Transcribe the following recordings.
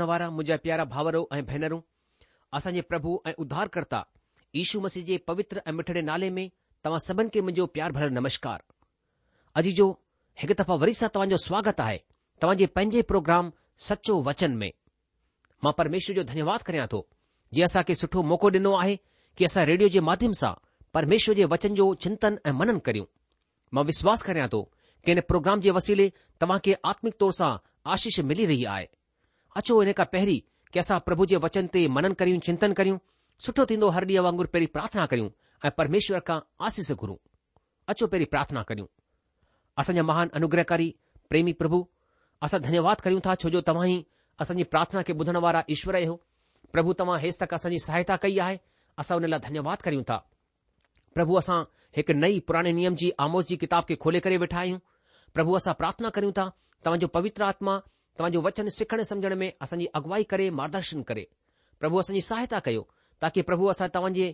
ನವರಾ ಮುಜಾ ಪಿಯಾರಾ ಭಾವರೋ ಅಯೆ ಭೇನರೋ ಅಸಂಜೆ ಪ್ರಭು ಅಯೆ ಉದಾರ್ ಕರ್ತಾ ಈಶು ಮಸೀಜೇ ಪವಿತ್ರ ಅಮಿಠಡೆ ನಾಲೇ ಮೇ ತವಾ ಸಬನ್ K ಮುಜೋ ಪಿಯಾರ್ ಭರ ನಮಸ್ಕಾರ ಅಜಿ ಜೋ ಹೆಗ್ ತಫ worry ಸಾ ತವಾ ಜೋ ಸ್ವಾಗತ ಆಯೆ ತವಾಜೆ ಪೆಂಜೆ ಪ್ರೋಗ್ರಾಮ್ ಸಚೋ ವಚನ್ ಮೇ ಮಾ ಪರಮೇಶ್ವರ ಜೋ ಧನ್ಯವಾದ ಕರಿಯಾ ತೋ ಜಿ ಅಸಾ ಕೆ ಸಟೋ ಮೋಕೋ ದಿನೋ ಆಹೆ ಕಿ ಅಸಾ ರೇಡಿಯೋ ಜೆ ಮಾಧ್ಯಮ ಸಾ ಪರಮೇಶ್ವರ ಜೆ ವಚನ್ ಜೋ ಚಿಂತನ್ ಅ ಮನನ್ ಕರಿಯೂ ಮಾ ವಿಶ್ವಾಸ ಕರಿಯಾ ತೋ ಕೆನೆ ಪ್ರೋಗ್ರಾಮ್ ಜೆ ವಸೀಲೆ ತವಾ ಕೆ ಆತ್ಮಿಕ ತೋರ್ ಸಾ ಆಶೀರ್ವಾದ ಮಿಲಿ رہی ಆಯೆ अचो हिन खां पहिरीं की असां प्रभु जे वचन ते मनन करियूं चिंतनि करियूं सुठो थींदो हर ॾींहुं वांगुर पहिरीं प्रार्थना करियूं ऐं परमेश्वर खां आसिस घुरूं अचो पहिरीं प्रार्थना करियूं असांजा महान अनुग्रहकारी प्रेमी प्रभु असां धन्यवाद करियूं था छो जो तव्हां ई असांजी प्रार्थना खे ॿुधण वारा ईश्वर आहियो प्रभु तव्हां हेसि तक असांजी सहायता कई आहे असां हुन लाइ धन्यवाद करियूं था प्रभु असां हिकु नई पुराणे नियम जी आमोस जी किताब खे खोले करे वेठा आहियूं प्रभु असां प्रार्थना करियूं था तव्हांजो पवित्र आत्मा તમાજો વચન સખને સમજને મે અસંજી અગવાહી કરે માર્ગદર્શન કરે પ્રભુ અસંજી સહાયતા કયો તાકે પ્રભુ અસા તવજે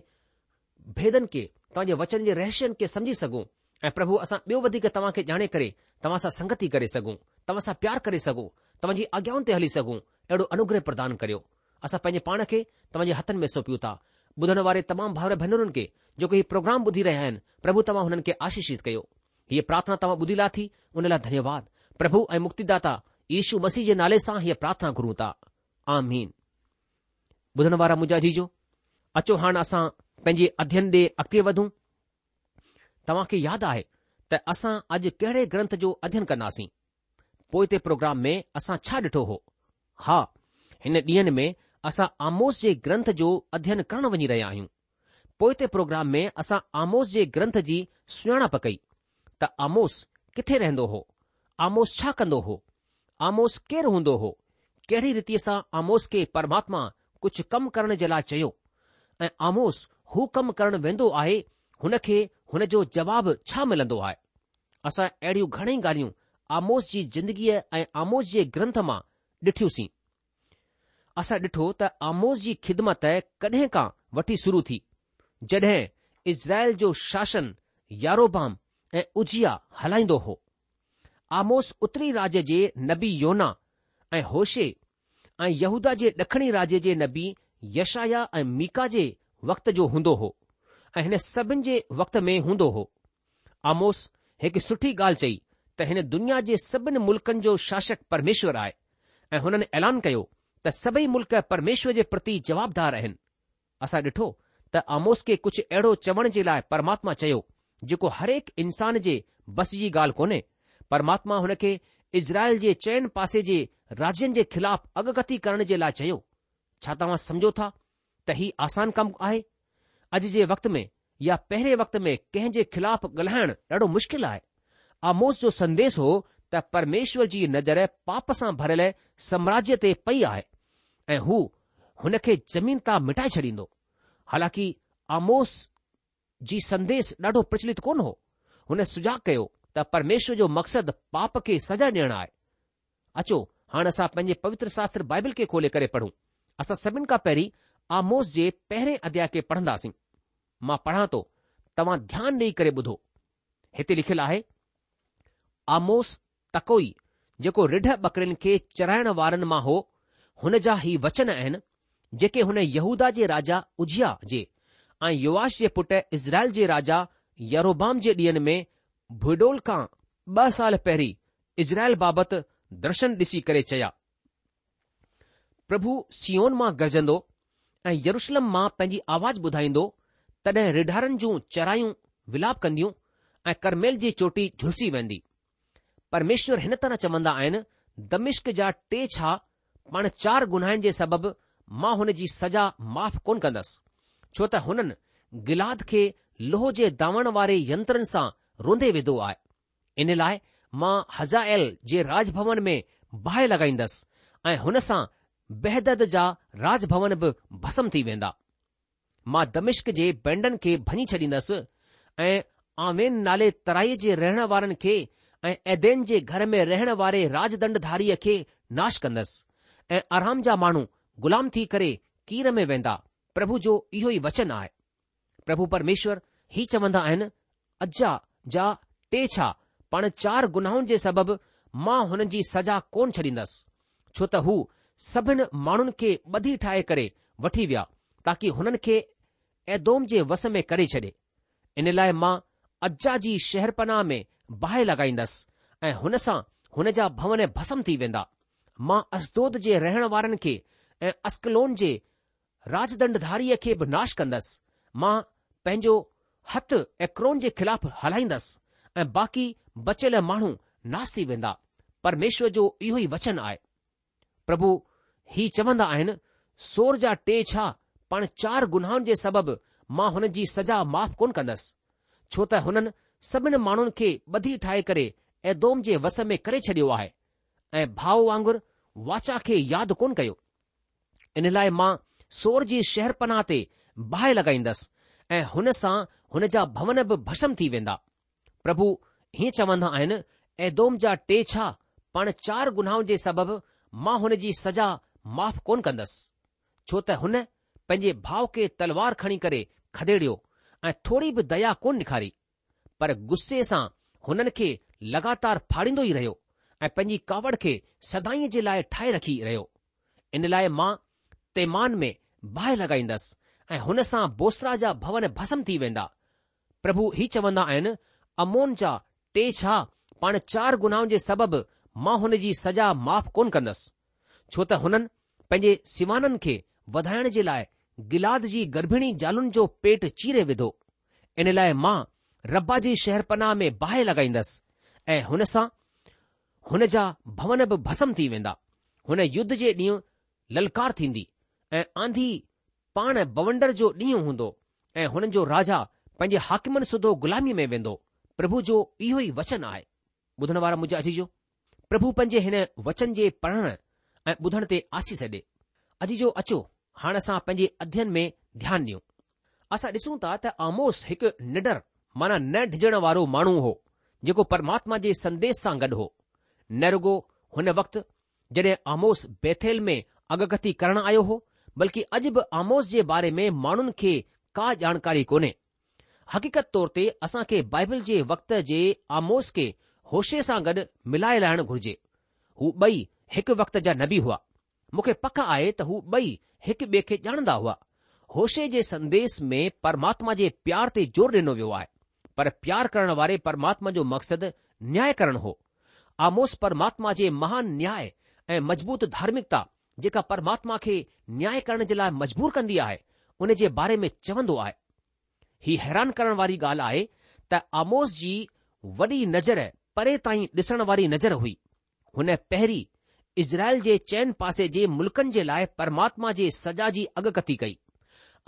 ભેદન કે તાજે વચન જે રહશન કે સમજી સગુ એ પ્રભુ અસા બેવધી કે તમાકે જાણે કરે તમાસા સંગતિ કરે સગુ તમાસા પ્યાર કરે સગુ તમજી આગ્યાન તે હલી સગુ એડો અનુગ્રહ પ્રદાન કર્યો અસા પેન પાણકે તમજી હાથન મે સોપી ઉતા બધણવારે તમામ ભાવ ભનરન કે જો કોઈ પ્રોગ્રામ બુધી રહેન પ્રભુ તમા હનન કે આશીષિત કયો યે પ્રાર્થના તમા બુધી લાથી ઉનેલા ધન્યવાદ પ્રભુ એ મુક્તિદાતા यशू मसीह जे नाले सां हीअ प्रार्थना घुरूं था आमीन ॿुधण वारा मुंहिंजा जी जो अचो हाणे असां पंहिंजे अध्यन ॾे अॻिते वधूं तव्हांखे यादि आहे त असां अॼु कहिड़े ग्रंथ जो अध्यन कंदासीं पोइ ते प्रोग्राम में असां छा ॾिठो हो हा हिन ॾींहनि में असां आमोस जे ग्रंथ जो अध्यन करणु वञी रहिया आहियूं पोइ ते प्रोग्राम में असां आमोस जे ग्रंथ जी सुञाणप कई त आमोस किथे रहंदो हो आमोस छा कंदो हो आमोस केरु हूंदो हो कहिड़ी रीति सां आमोस खे परमात्मा कुझु कमु करण जे लाइ चयो ऐं आमोस हू कमु करणु वेंदो आहे हुन खे हुन जो जवाब छा मिलंदो आहे असां अहिड़ियूं घणेई ॻाल्हियूं आमोस जी ज़िंदगीअ ऐं आमोस जे ग्रंथ मां ॾिठियूंसीं असां ॾिठो त आमोस जी ख़िदमत कॾहिं खां वठी शुरू थी जॾहिं इज़राइल जो शासन यारोबाम ऐं उजिया हलाईंदो हो आमोस उत्तरी राज्य जे नबी योना ऐं होशे ऐं यहूदा जे ॾखणी राज्य जे नबी यशाया ऐं मीका जे वक़्त जो हूंदो हो ऐं हिन सभिनि जे वक़्त में हूंदो हो आमोस हिकु सुठी ॻाल्हि चई त हिन दुनिया जे सभिनि मुल्कनि जो शासक परमेश्वर आहे ऐं हुननि ऐलान कयो त सभई मुल्क़ परमेश्वर जे प्रति जवाबदार आहिनि असां ॾिठो त आमोस खे कुझु अहिड़ो चवण जे लाइ परमात्मा चयो जेको हरेक इंसान जे बस जी ॻाल्हि कोन्हे परमात्मा हुन खे इज़राइल जे चइनि पासे जे राज्यनि जे ख़िलाफ़ु अॻकथी करण जे लाइ चयो छा तव्हां समझो था त हीउ आसान कम आहे अॼु जे वक़्त में या पहिरें वक़्त में कंहिं जे ख़िलाफ़ु ॻाल्हाइण ॾाढो मुश्किल आहे आमोस जो संदेश हो त परमेश्वर जी नज़र पाप सां भरियल साम्राज्य ते पई आहे ऐं हू हुन खे जमीन तां मिटाए छॾींदो हालांकि आमोस जी संदेस ॾाढो प्रचलित कोन हो हुन सुजाॻ कयो त परमेश्वर जो मक़सदु पाप खे सजा ॾियणु आहे अचो हाणे असां पंहिंजे पवित्र शास्त्र बाइबल खे खोले करे पढ़ूं असां सभिनि खां पहिरीं आमोस जे पहिरें अध्याय खे पढ़ंदासीं मां पढ़ा थो तव्हां ध्यानु ॾेई करे ॿुधो हिते लिखियलु आहे आमोस तकोई जेको रिढ़ बकरियुनि खे चराइण वारनि मां हो हुन जा ई वचन आहिनि जेके हुन यहूदा जे राजा उजिया जे ऐं युवाश जे पुटु इज़राइल जे राजा यरोबाम जे ॾींहनि में भुडोल खां ॿ साल पहिरीं इज़राइल बाबति दर्शन ॾिसी करे चया प्रभु सियोन मां गरजंदो ऐं यरुशलम मां पंहिंजी आवाज़ ॿुधाईंदो तॾहिं रिढारनि जूं चरायूं विलाप कंदियूं ऐं करमेल जी चोटी झुलसी वेंदी परमेश्वर हिन तरह चवंदा आहिनि दमिश्क जा टे छा पाण चार गुनाहनि जे सबबि मां हुन जी सज़ा माफ़ कोन कंदसि छो त हुननि गिलाद खे लोह जे दावण वारे यंत्रनि सां रूंदे विधो आहे इन लाइ मां हज़ाइल जे राजभवन में बाहि लॻाईंदसि ऐं हुन सां बहदद जा राज बि भस्म थी वेंदा मां दमिश्क जे बैंडनि खे भञी छॾींदसि ऐं आवेन नाले तराई जे रहण वारनि खे ऐं ऐदन जे घर में रहण वारे राजदंडधारीअ खे नाश कंदसि ऐं आराम जा माण्हू ग़ुलाम थी करे कीर में वेंदा प्रभु जो इहो ई वचन आहे प्रभु परमेश्वर ही चवंदा आहिनि अजा जा टे छा पाण चार गुनाहनि जे सबबि मां हुननि जी सज़ा कोन छॾींदसि छो त हू सभिनी माण्हुनि खे ॿधी ठाहे करे वठी विया ताकी हुननि खे ऐदोम जे वस में करे छॾे इन लाइ मां अजा जी शहरपनाह में बाहि लॻाईंदसि ऐं हुन सां हुन जा भवन भसम थी वेंदा मां असदोद जे रहण वारनि खे ऐं असकलोन जे राजदंडधारीअ खे बि नाश कंदसि मां पंहिंजो हथु ऐक्रोन जे ख़िलाफ़ हलाईंदसि ऐं बाक़ी बचियल माण्हू नास थी वेंदा परमेश्वर जो इहो ई वचन आहे प्रभु ही चवंदा आहिनि सोर जा टे छा पाण चार गुनाहनि जे सबबि मां हुन जी सज़ा माफ़ कोन कंदसि छो त हुननि सभिनि माण्हुनि खे ॿधी ठाहे करे एदोम जे वस में करे छॾियो आहे ऐं भाउ वांगुरु वाचा खे यादि कोन कयो इन लाइ मां सोर जी शहरपनाह ते बाहि लॻाईंदसि ऐं हुन सां हुन जा भवन बि भषम थी वेंदा प्रभु हीअं चवंदा आहिनि ऐदोम जा टे छा पाण चार गुनाहनि जे सबबि मां हुन जी सज़ा माफ़ कोन कंदसि छो त हुन पंहिंजे भाउ खे तलवार खणी करे खदेड़ियो ऐं थोरी बि दया कोन ॾेखारी पर गुस्से सां हुननि खे लगातार फाड़ींदो ई रहियो ऐं पंहिंजी कावड़ खे सदाईअ जे लाइ ठाहे रखी रहियो इन लाइ मां तैमान में बाहि लॻाईंदसि ऐं हुन सां बोसरा जा भवन भस्म थी वेंदा પ્રભુ હી ચવના આયન અમોન જા તેછા પણ ચાર ગુનાવ જે સબબ માહોને જી સજા માફ કોન કરસ છો તા હનન પેજે સીમાનન કે વધાણ જે લાય ગિલાદ જી ગર્ભણી જાલન જો પેટ ચીરે વિધો એન લાય મા રબ્બાજી શહેરપના મે બાહે લગાઈંદસ એ હનસા હન જા ભવન ભસમ થી વેંદા હને યુદ્ધ જે દી લલકાર થીndi એ આंधी પાણે બોવન્ડર જો દી હુndo એ હન જો રાજા पंहिंजे हाकिमनि सुधो ग़ुलामीअ में वेंदो प्रभु जो इहो ई वचन आहे ॿुधण वारा मुझ अजीजो प्रभु पंहिंजे हिन वचन जे पढ़ण ऐं ॿुधण ते आसी सडे॒ अजीजो अचो हाणे असां पंहिंजे अध्यन में ध्यानु ॾियूं असां ॾिसूं था त आमोस हिकु निडर माना न डिॼण वारो माण्हू हो जेको परमात्मा जे संदेश सां गॾु हो न नेरगो हुन वक़्तु जॾहिं आमोस बेथेल में अगती करणु आयो हो बल्कि अॼु बि आमोस जे बारे में माण्हुनि खे का जानकारी कोन्हे हक़ीक़त तौर ते असां खे बाइबल जे वक़्त जे आमोस खे होशे सां गॾु मिलाए लाहिणु घुर्जे हू ॿई हिकु वक़्त जा न बि हुआ मूंखे पक आहे त हू ॿई हिकु ॿिए खे ॼाणंदा हुआ होशे जे संदेस में परमात्मा जे प्यार ते ज़ोर ॾिनो वियो आहे पर प्यार करण वारे परमात्मा जो मक़सदु न्याय करणु हो आमोस परमात्मा जे महान न्याय ऐं मज़बूत धार्मिकता जेका परमात्मा खे न्याय करण जे लाइ मजबूर कंदी आहे उन जे बारे में चवंदो आहे ही हैरान करण वारी ॻाल्हि आहे त आमोस जी वॾी नज़र परे ताईं ॾिसण वारी नज़र हुई हुन पहिरीं इज़राइल जे चैन पासे जे मुल्कनि जे लाइ परमात्मा जे सजा जी अगकथी कई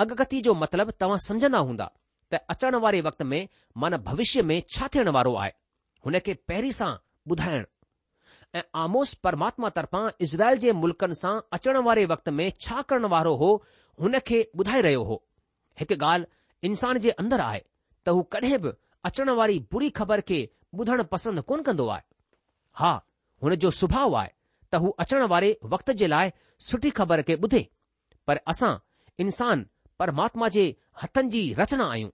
अगकथी जो मतिलबु तव्हां समझंदा हूंदा त अचण वारे वक़्त में मन भविष्य में छा थियण वारो आहे हुन खे पहिरीं सां ॿुधाइण ऐं आमोस परमात्मा तर्फ़ां इज़राइल जे मुल्कनि सां अचण वारे वक़्त में छा करण वारो हो हुन खे ॿुधाए रहियो हो हिकु ॻाल्हि इंसान जे अंदर आहे त हू कॾहिं बि अचण वारी बुरी ख़बर खे ॿुधणु पसंदि कोन कंदो आहे हा हुन जो सुभाउ आहे त हू अचण वारे वक़्त जे लाइ सुठी ख़बर खे ॿुधे पर असां इंसान परमात्मा जे हथनि जी रचना आहियूं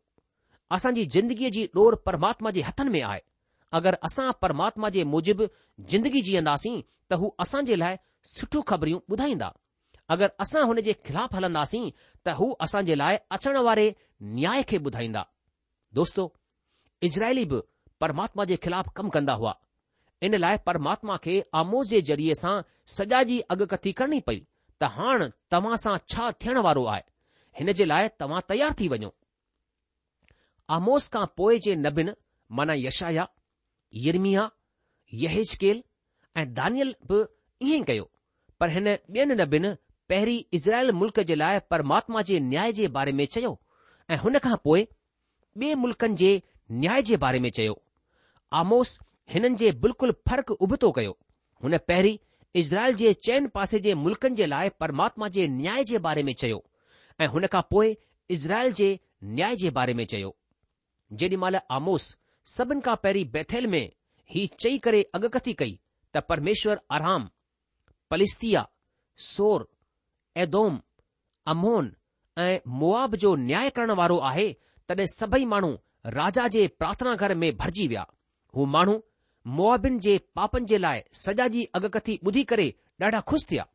असांजी ज़िंदगीअ जी डोर परमात्मा जे हथनि में आहे अगरि असां परमात्मा जे मूजिबि जिंदगी जीअंदासीं त हू असांजे लाइ सुठियूं ख़बरियूं ॿुधाईंदा अगरि असां हुन जे ख़िलाफ़ हलंदासीं त हू असां जे लाइ अचण वारे न्याय खे ॿुधाईंदा दोस्तो इज़राइली बि परमात्मा जे ख़िलाफ़ कमु कंदा हुआ इन लाइ परमात्मा खे आमोस जे ज़रिये सां सॼा जी अॻकथी करणी पई त हाणे तव्हां सां छा थियण वारो आहे हिन जे लाइ तव्हां तयार थी वञो आमोस खां पोइ जे नबिन माना यशाया यिरमिया यहेजकेल ऐं दानियल बि ईअं कयो पर हिन ॿियनि नबिन पहिरीं इज़राइल मुल्क़ जे लाइ परमात्मा जे न्याय जे बारे में चयो ऐं हुन खां पोइ ॿिए मुल्क़नि जे न्याय जे बारे में चयो आमोस हिननि जे बिल्कुलु फ़र्क़ु उभतो कयो हुन पहिरीं इज़राइल जे चैन पासे जे मुल्कनि जे लाइ परमात्मा जे न्याय जे बारे में चयो ऐं हुन खां पोइ इज़राइल जे न्याय जे बारे में चयो जेॾी आमोस सभिनि खां पहिरीं बैथेल में ही चई करे अॻकथी कई त परमेश्वर आराम पलिस्तिया सोर एदोम अमोन ऐं मुआब जो न्याय करण वारो आहे तॾहिं सभई माण्हू राजा जे प्रार्थना घर में भरिजी विया हू माण्हू मुआबिन जे पापनि जे लाइ सजा जी अगकथी ॿुधी करे ॾाढा ख़ुशि थिया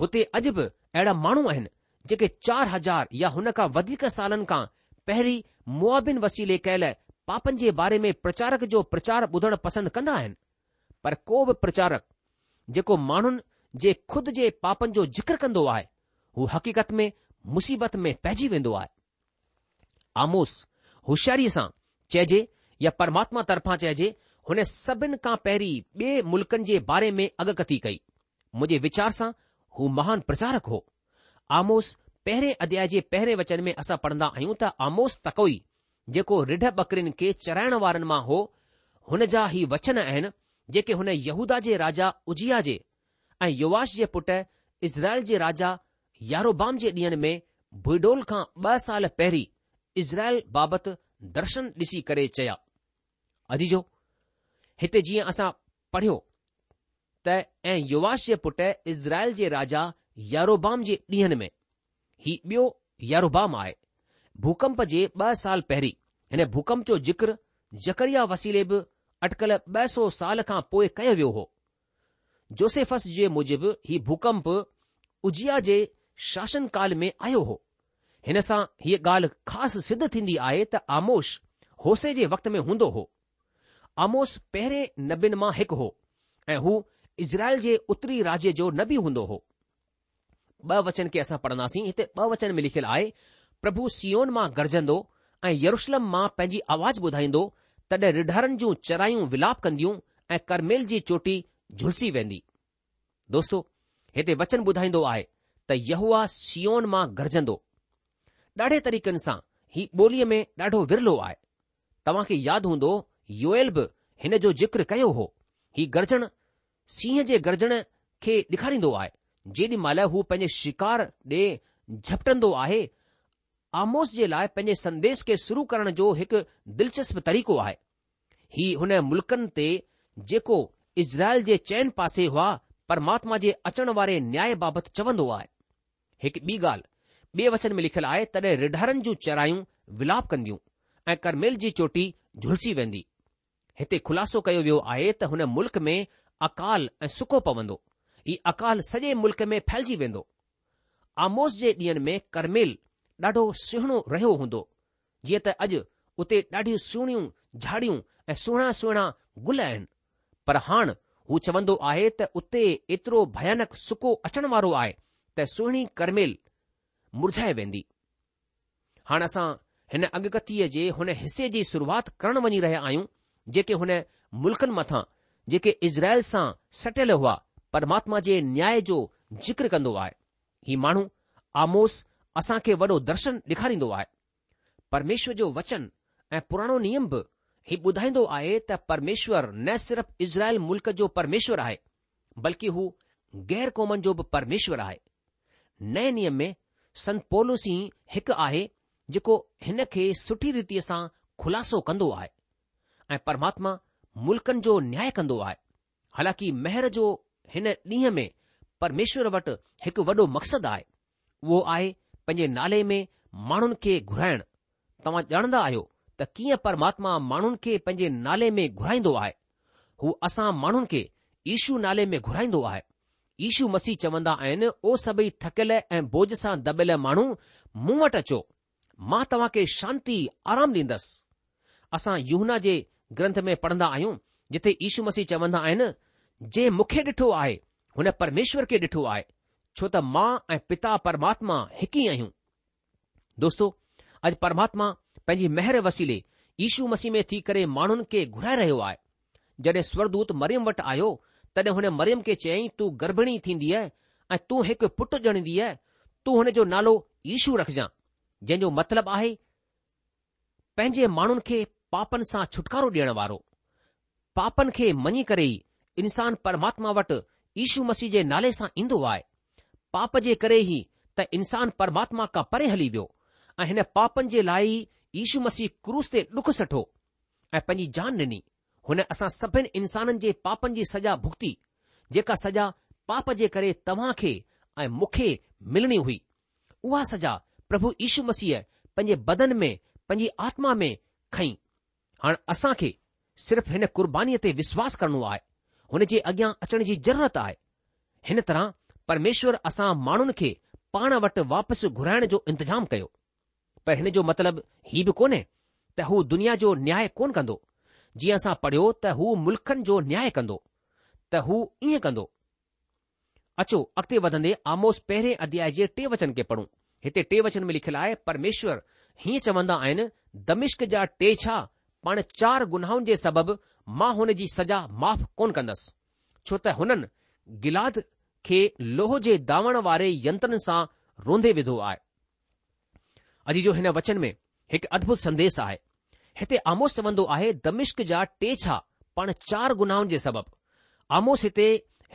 हुते अॼु बि अहिड़ा माण्हू आहिनि जेके चार हज़ार या हुन खां वधीक सालनि खां पहिरीं मुआबिन वसीले कयल पापनि जे बारे में प्रचारक जो प्रचार ॿुधणु पसंदि कंदा आहिनि पर को बि प्रचारक जेको माण्हुनि जे ख़ुद जे पापनि जो जिक्र कंदो आहे हू हक़ीक़त में मुसीबत में पइजी वेंदो आहे आमोस होशियारीअ सां चइजे या परमात्मा तरफां चइजे हुन सभिनि खां पहिरीं ॿिए मुल्कनि जे बारे में अॻकथी कई मुंहिंजे वीचार सां हू महान प्रचारक हो आमोस पहिरें अध्याय जे पहिरें वचन में असां पढ़ंदा आहियूं त आमोस तकोई जेको रिढ बकरियुनि खे चराइण वारनि मां हो हुन जा ई वचन आहिनि जेके हुन यहूदा जे राजा उजिया जे ऐं युवाश जे पुटु इज़राइल जे राजा यारोबाम जे ॾींहनि में भुइडोल खां ॿ साल पहिरीं इज़राइल बाबति दर्शन ॾिसी करे चया अजीजो हिते जीअं असां पढ़ियो त ऐं युवाश जे पुटु इज़राइल जे राजा यारोबाम जे ॾींहनि में ही ॿियो यारोबाम आहे भूकंप जे ॿ साल पहिरीं हिन भूकंप जो जिक्र जकरिया वसीले बि अटकल ॿ सौ साल खां पोइ कयो वियो हो जोसेफस जे मूजिबि ही भूकंप उजिया जे काल में आयो हो हिन सां हीअ ॻाल्हि ख़ासि सिद्ध थींदी आहे त आमोश होसे जे वक़्त में हूंदो हो आमोश पहिरें नबीनि मां हिकु हो ऐं हू इज़राइल जे उत्तरी राज्य जो न बि हूंदो हो ॿ वचन खे असां पढ़ंदासीं हिते ॿ वचन में लिखियलु आहे प्रभु सीओन मां गरजंदो ऐं यरुशलम मां पंहिंजी आवाज़ ॿुधाईंदो तॾहिं रिढारनि जूं चरायूं विलाप कंदियूं ऐं करमेल जी चोटी झुलसी वेंदी दोस्तो हिते वचन ॿुधाईंदो आहे त यहवा सीओन मां गरजंदो ॾाढे तरीक़नि सां ही ॿोलीअ में ॾाढो विरलो आहे तव्हां खे यादि हूंदो योयल बि हिन जो जिक्र कयो हो ही गरजण सिंह जे गरजण खे ॾेखारींदो आहे जेॾी महिल हू पंहिंजे शिकार ॾे झपटंदो आहे आमोस जे लाइ पंहिंजे संदेश खे शुरू करण जो हिकु दिलचस्प तरीक़ो आहे ही हुन मुल्कनि ते जेको इज़राइल जे चइन पासे हुआ परमात्मा जे अचण वारे न्याय बाबति चवंदो आहे हिकु ॿी ॻाल्हि ॿिए वचन में लिखियलु आहे तॾहिं रिढारनि जूं चरायूं विलाप कंदियूं ऐं करमेल जी चोटी झुलसी वेंदी हिते ख़ुलासो कयो वियो आहे त हुन मुल्क़ में अकाल ऐं सुको पवंदो ही अकाल सॼे मुल्क़ में फैलिजी वेंदो आमोस जे ॾींहनि में करमेल ॾाढो सुहिणो रहियो हूंदो जीअं त अॼु उते ॾाढियूं सुहिणियूं झाड़ियूं ऐं सुहिणा सुहिणा गुल आहिनि पर हाण हू चवंदो आहे त उते एतिरो भयानक सुको अचण वारो आहे त सुहिणी करमेल मुरझाए वेंदी हाणे असां हिन अगकथीअ जे हुन हिसे जी शुरूआत करण वञी रहिया आहियूं जेके हुन मुल्कनि मथां जेके इज़राइल सां सटियल हुआ परमात्मा जे न्याय जो जिक्र कंदो आहे ही माण्हू आमोस असांखे वॾो दर्शन ॾेखारींदो आहे परमेश्वर जो वचन ऐं पुराणो नियम बि ही ॿुधाईंदो आहे त परमेश्वर न सिर्फ़ इज़राइल मुल्क़ जो परमेश्वर आहे बल्कि हू गैर क़ौमनि जो बि परमेश्वर आहे नए नियम में संत संतोलूसी हिकु आहे जेको हिन खे सुठी रीति सां ख़ुलासो कंदो आहे ऐं परमात्मा मुल्कनि जो न्याय कंदो आहे हालांकि महर जो हिन ॾींहं में परमेश्वर वटि हिकु वॾो मक़सदु आहे उहो आहे पंहिंजे नाले में माण्हुनि खे घुराइण तव्हां ॼाणंदा आहियो कीअं परमात्मा माण्हुनि खे पंहिंजे नाले में घुराईंदो आहे हू असां माण्हुनि खे ईशू नाले में घुराईंदो आहे ईशू मसीह चवंदा आहिनि ओ सभई थकियल ऐं बोझ सां दॿियल माण्हू मूं वटि अचो मां तव्हां खे शांती आराम ॾींदसि असां यूहना जे ग्रंथ में पढ़ंदा आहियूं जिथे ईशू मसीह चवंदा आहिनि जे मूंखे ॾिठो आहे हुन परमेश्वर खे ॾिठो आहे छो त मां ऐं पिता परमात्मा हिकु ई आहियूं दोस्तो अॼु परमात्मा पंहिंजी महिर वसीले ईशू मसीह में थी करे माण्हुनि खे घुराए रहियो आहे जॾहिं स्वरदूत मरियम वटि आयो तॾहिं हुन मरियम खे चयईं तूं गर्भिणी थींदी आहे ऐं तूं हिकु पुटु ॼणंदी आहे तूं जो नालो ईशू रखजांइ जंहिं जो मतिलबु आहे पंहिंजे माण्हुनि खे पापनि सां छुटकारो ॾियण वारो पापनि खे मञी करे ई इंसान परमात्मा वटि ईशू मसीह जे नाले सां ईंदो आहे पाप जे करे ई त इंसान परमात्मा खां परे हली वियो ऐं हिन पापनि जे लाइ ई ईशु मसीह क्रूस ते डुख सठो ऐं पंहिंजी जान ॾिनी हुन असां सभिनि इंसाननि जे पापनि जी सजा भुगती जेका सजा पाप जे करे तव्हां खे ऐं मूंखे मिलणी हुई उहा सजा प्रभु यीशु मसीह पंहिंजे बदन में पंहिंजी आत्मा में खईं हाणे असां खे सिर्फ़ हिन कुर्बानीअ ते विश्वास करणो आहे हुन जे अॻियां अचण जी ज़रूरत आहे हिन तरह परमेश्वर असां माण्हुनि खे पाण वटि वापसि घुराइण जो इंतिजामु कयो पर हिन जो मतिलबु हीउ बि कोन्हे त हू दुनिया जो न्याय कोन कंदो जीअं असां पढ़ियो त हू मुल्कनि जो न्याय कंदो त हू ईअं कंदो अचो अॻिते वधंदे आमोस पहिरें अध्याय जे टे वचन खे पढ़ूं हिते टे वचन में लिखियलु आहे परमेश्वर हीअं चवंदा आहिनि दमिश्क जा टे छा पाण चार गुनाहुनि जे सबबि मां हुन जी सजा माफ़ कोन कंदसि छो त हुननि गिलाद खे लोह जे दावण वारे यंत्रनि सां रोंदे विधो आहे अॼु जो हिन वचन में हिकु अदभुत संदेश आहे हिते आमोस चवंदो आहे दमिश्क जा टे छा पाण चार गुनाहनि जे सबबि आमोस हिते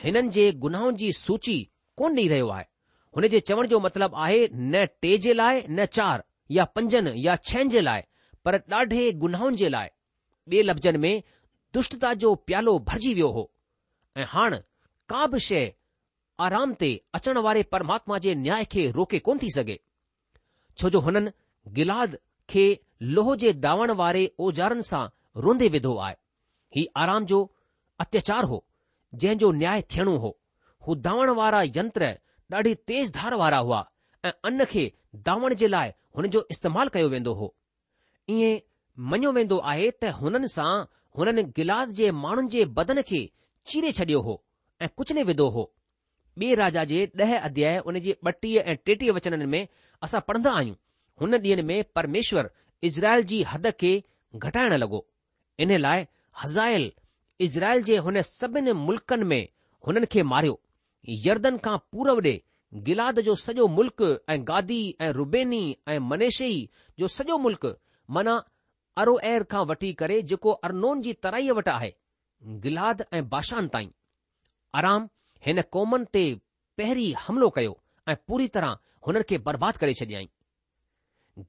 हिननि जे गुनाहनि जी सूची कोन ॾेई रहियो आहे हुन जे चवण जो मतिलबु आहे न टे जे लाइ न चार या पंजनि या छहनि जे लाइ पर ॾाढे गुनाहनि जे लाइ ॿफ़नि में दुष्टता जो प्यालो भरिजी वियो हो ऐं हाण का बि शइ आराम ते अचण वारे परमात्मा जे न्याय खे रोके कोन थी सघे छो जो हुननि गिलाद खे लोह जे दावण वारे ओजारनि सां रोधे विधो आहे हीउ आराम जो अत्याचार हो जंहिं जो न्याय थियणो हो हू दावण वारा यंत्र ॾाढी तेज़ धार वारा हुआ ऐं अन खे दावण जे लाइ हुन जो इस्तेमाल कयो वेंदो हो इएं मञियो वेंदो आहे त हुननि सां हुननि गिलाद जे माण्हुनि जे बदन खे चीरे छडि॒यो हो ऐं कुचले विदो हो ॿिए राजा जे ॾह अध्याय उन जे ॿटीह ऐं टेटीह वचननि में असां पढ़ंदा आहियूं हुन ॾींहनि में परमेश्वर इज़राइल जी हद खे घटाइण लॻो इन लाइ हज़ाइल इज़राइल जे हुन सभिनि मुल्कनि में हुननि खे मारियो यर्दन खां पूरव ॾे गिलाद जो सॼो मुल्क़ ऐं गादी ऐं रुबेनी ऐं मनेषई जो सॼो मुल्क़ माना अरोएर खां वठी करे जेको अरनोन जी तराईअ वटि आहे गिलाद ऐं बाशान ताईं आराम हिन क़ौमनि ते पहिरीं हमिलो कयो ऐं पूरी तरह हुन खे बर्बादु करे छॾियई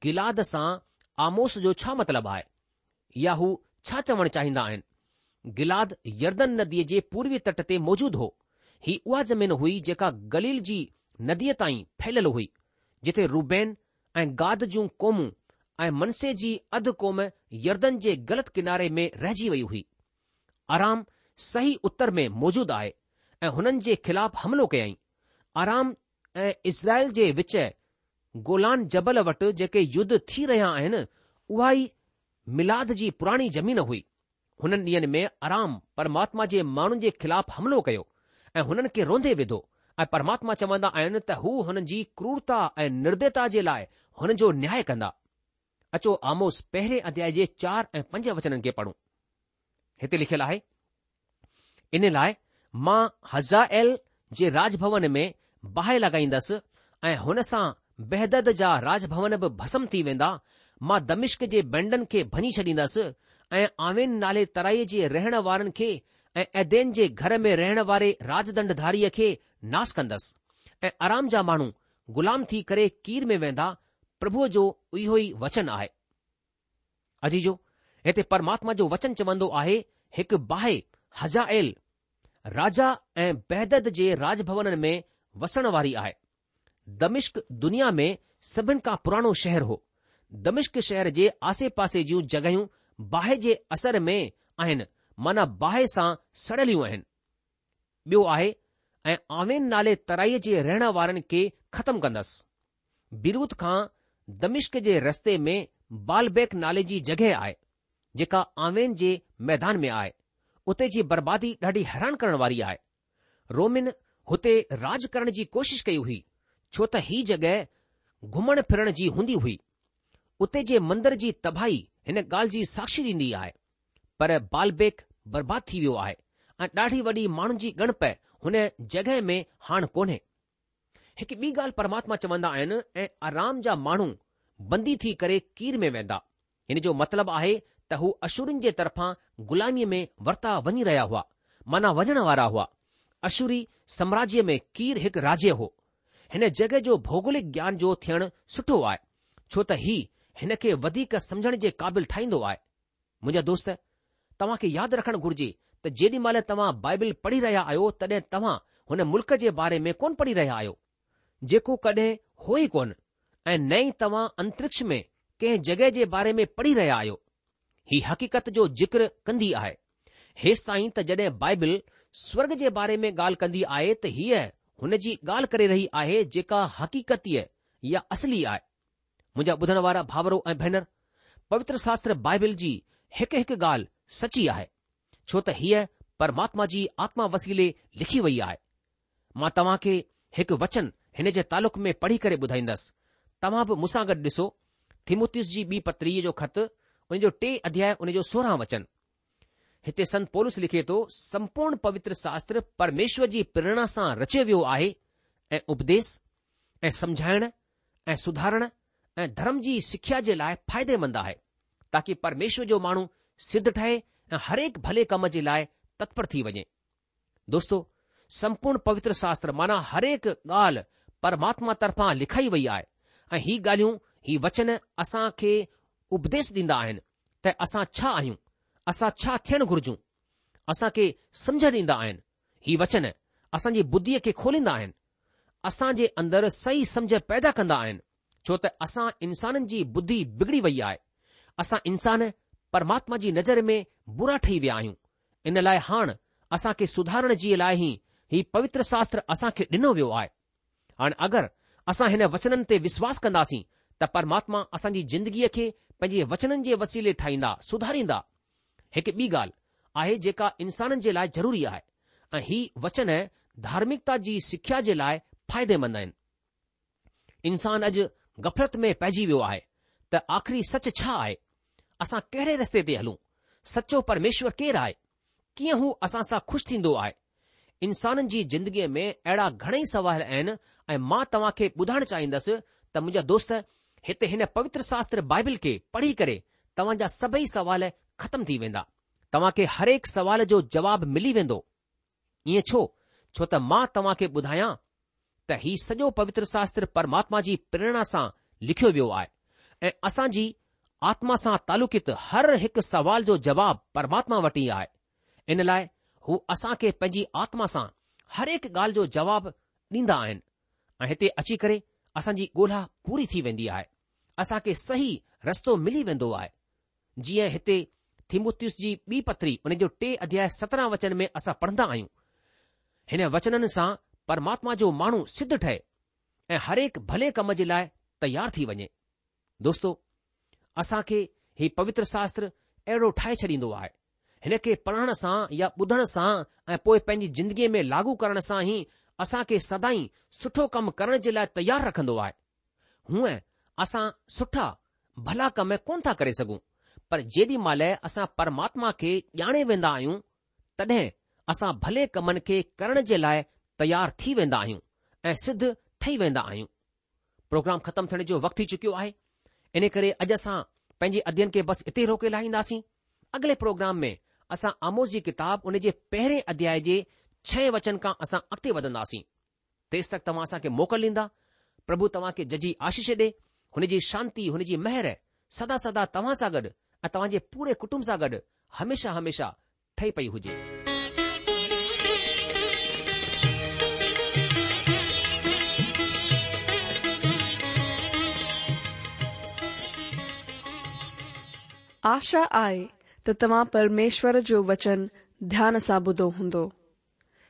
गिलाद सां आमोश जो छा मतिलबु आहे या हू छा चवणु चाहींदा आहिनि गिलाद यर्दन नदीअ जे पूर्वी तट ते मौजूदु हो ही उहा ज़मीन हुई जेका गलील जी नदीअ ताईं फैलियलु हुई जिथे रूबैन ऐं गाद जूं क़ौमूं ऐं मनसे जी अधु कोम यर्दन जे ग़लति किनारे में रहिजी वई हुई आराम सही उतर में आहे ऐं हुननि जे ख़िलाफ़ु हमिलो कयई आराम ऐं इज़राइल जे विच गोलान जबल वटि जेके युद्ध थी रहिया आहिनि उहा ई मिलाद जी पुराणी ज़मीन हुई हुननि ॾींहनि में आराम परमात्मा जे माण्हुनि जे ख़िलाफ़ु हमिलो कयो ऐं हुननि खे रोंदे विधो ऐं परमात्मा चवंदा आहिनि त हू हुननि जी क्रूरता ऐं निर्दयता जे लाइ हुन जो न्याय कंदा अचो आमोस पहिरें अध्याय जे चार ऐं पंज वचननि खे पढ़ूं हिते लिखियलु आहे इन लाइ मां हज़ा जे राजभवन में बाहि लॻाईंदसि ऐं हुन सां बहदद जा राजभवन बि भस्म थी वेंदा मां दमिश्क जे बैंडनि खे भञी छॾींदसि ऐं आविन नाले तराई जे रहण वारनि खे ऐं ऐदेन जे घर में रहण वारे राजदंडधारीअ खे नास कंदसि ऐं आराम जा माण्हू ग़ुलाम थी करे कीर में वेंदा प्रभुअ जो इहो ई वचन आहे अजीजो हिते परमात्मा जो वचन चवंदो आहे हिकु बाहि हज़ा राजा ऐं बहदद जे राज में वसण वारी आहे दमिश्क दुनिया में सभिनि खां पुराणो शहर हो दमिश्क शहर जे आसे पासे जूं जॻहियूं बाहि जे असर में आहिनि माना बाहि सां सड़ियलियूं आहिनि ॿियो आहे ऐं आवेन नाले तराईअ जे रहण वारनि खे ख़तमु कंदसि बिरूत खां दमिश्क जे रस्ते में बालबेक नाले जी जॻहि आहे जेका आवेन जे मैदान में आहे उते जी बर्बादी ॾाढी हैरान करण वारी आहे रोमिन हुते राज करण जी कोशिश कई हुई छो त हीअ जॻहि घुमण फिरण जी हूंदी हुई उते जे मंदर जी तबाही हिन ॻाल्हि जी साक्षी ॾींदी आहे पर बालबेक बर्बाद थी वियो आहे ऐं ॾाढी वॾी माण्हुनि जी गणप हुन जॻहि में हाण कोन्हे हिकु ॿी ॻाल्हि परमात्मा चवंदा आहिनि ऐं आराम जा माण्हू बंदी थी करे कीर में वेंदा हिन जो मतिलबु आहे त हू अशूरीनि जे तर्फ़ां ग़ुलामीअ में वरिता वञी रहिया हुआ माना वञण वारा हुआ अशुरी साम्राज्य में कीर हिकु राज्य हो हिन जगहि जो भौगोलिक ज्ञान जो थियण सुठो आहे छो त ही हिन खे वधीक समुझण जे क़ाबिलु ठाहींदो आहे मुंजा दोस्त तव्हां खे यादि रखण घुर्जे त जेॾी महिल तव्हां बाइबिल पढ़ी रहिया आहियो तॾहिं तव्हां हुन मुल्क़ जे बारे में कोन पढ़ी रहिया आहियो जेको कडहिं हो ई कोन ऐं नई तव्हां अंतरिक्ष में कंहिं जग॒हि जे बारे में पढ़ी रहिया आहियो ही हक़ीक़त जो ज़िक्र कंदी आहे हेसि ताईं त जॾहिं बाइबिल स्वर्ग जे बारे में ॻाल्हि कंदी आहे त हीअ हुन जी ॻाल्हि करे रही आहे जेका हक़ीक़तीअ या असली आहे मुंहिंजा ॿुधण वारा भाउरो ऐं भेनरु पवित्र शास्त्र बाइबिल जी हिकु ॻाल्हि सची आहे छो त हीअ परमात्मा जी आत्मा वसीले लिखी वई आहे मां तव्हां खे हिकु वचनु हिन जे तालुक़ में पढ़ी करे ॿुधाईंदसि तव्हां बि मूंसां गॾु ॾिसो थिमथिस जी ॿी पतरीअ जो ख़तु जो टे अध्याय जो सोरहं वचन हिते संत पोलिस लिखे थो संपूर्ण पवित्र शास्त्र परमेश्वर जी प्रेरणा सां रचियो वियो आहे ऐं उपदेस ऐं सम्झाइण ऐं सुधारण ऐं धर्म जी सिख्या जे लाइ फ़ाइदेमंद आहे ताकी परमेश्वर जो माण्हू सिद्ध ठहे ऐं हरेक भले कम जे लाइ तत्पर थी वञे दोस्तो संपूर्ण पवित्र शास्त्र माना हरेक ॻाल्हि परमात्मा तरफां लिखाई वई आहे ऐं ही ॻाल्हियूं ही वचन असांखे उपदेश ॾींदा आहिनि त असां छा आहियूं असां छा थियणु घुर्जूं असां खे समुझ ॾींदा आहिनि ही वचन असांजी बुद्धीअ खे खोलींदा आहिनि असां जे अंदरि सही सम्झ पैदा कंदा आहिनि छो त असां इंसाननि जी बुद्धी बिगड़ी वई आहे असां इंसान परमात्मा जी नज़र में बुरा ठही विया आहियूं इन लाइ हाणे असां खे सुधारण जे लाइ ई ही पवित्र शास्त्र असां खे ॾिनो वियो आहे हाणे अगरि असां हिन वचननि ते विश्वास कंदासीं त परमात्मा असांजी ज़िंदगीअ खे पंहिंजे वचननि जे वसीले ठाहींदा सुधारींदा हिकु ॿी ॻाल्हि आहे जेका इंसाननि जे लाइ ज़रूरी आहे ऐं ही वचन धार्मिकता जी सिख्या जे लाइ फ़ाइदेमंद आहिनि इंसान अॼु गफरत में पइजी वियो आहे त आख़िरी सच छा आहे असां कहिड़े रस्ते ते हलूं सचो परमेश्वर केरु आहे कीअं हू असां सां ख़ुशि थींदो आहे इंसाननि जी ज़िंदगीअ में अहिड़ा घणेई सवाल आहिनि ऐं मां तव्हां खे ॿुधाइणु चाहींदसि त मुंहिंजा दोस्त हिते हिन पवित्र शास्त्र बाइबिल खे पढ़ी करे तव्हां जा सभई सवाल ख़तम थी वेंदा तव्हां तव्हांखे हरेक सवाल जो जवाब मिली वेंदो ईअं छो छो त मां तव्हां खे ॿुधायां त ही सॼो पवित्र शास्त्र परमात्मा जी प्रेरणा सां लिखियो वियो आहे ऐं असांजी आत्मा सां तालुकित हर हिकु सवाल जो जवाब परमात्मा वटि ई आहे इन लाइ हू असां खे पंहिंजी आत्मा सां हर हिकु ॻाल्हि जो जवाबु ॾींदा आहिनि ऐं हिते अची करे असांजी ॻोल्हा पूरी थी वेंदी आहे असांखे सही रस्तो मिली वेंदो आहे जीअं हिते थिमुत जी ॿी पथरी उन जो टे अध्याय सत्रहं वचन में असां पढ़ंदा आहियूं हिन वचननि सां परमात्मा जो माण्हू सिद्ध ठहे ऐं हरेक भले कम जे लाइ तयार थी वञे दोस्तो असां खे हीउ पवित्र शास्त्र अहिड़ो ठाहे छॾींदो आहे हिन खे पढ़ण सां या ॿुधण सां ऐं पोइ पंहिंजी ज़िंदगीअ में लागू करण सां ई असां खे सदाई सुठो कमु करण जे लाइ तयारु रखंदो आहे हूअं असां सुठा भला कम कोन था करे सघूं पर जेॾी महिल असां परमात्मा खे ॼाणे वेंदा आहियूं तॾहिं असां भले कमनि खे करण जे लाइ तयारु थी वेंदा आहियूं ऐं सिद्ध ठही वेंदा आहियूं प्रोग्राम ख़तमु थियण जो वक़्तु थी चुकियो आहे इन करे अॼु असां पंहिंजे अध्ययन खे बसि इते रोके लाहींदासीं अॻिले प्रोग्राम में असां आमोज़ जी किताब उन जे पहिरें अध्याय जे छह वचन खां असां अॻिते वधंदासीं तेसि तक तव्हां असांखे मोकिल ॾींदा प्रभु तव्हांखे जजी आशीष ॾे हुनजी शांती जी मेहर सदा सदा तव्हां सां गॾु ऐं तव्हांजे पूरे कुटुंब सां गॾु हमेशा हमेशा ठही पई हुजे आशा आहे तो तमा परमेश्वर जो वचन ध्यान सां ॿुधो हूंदो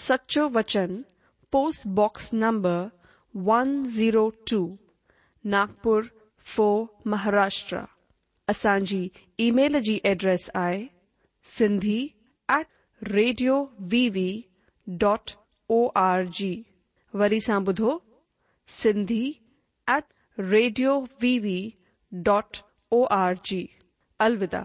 सच्चो वचन पोस्ट बॉक्स नंबर 102 नागपुर फो महाराष्ट्र असल ईमेल एड्रेस आहे Sindhi at radio VV dot O R G वरी सा बुधो Sindhi at radio VV dot O R G अलविदा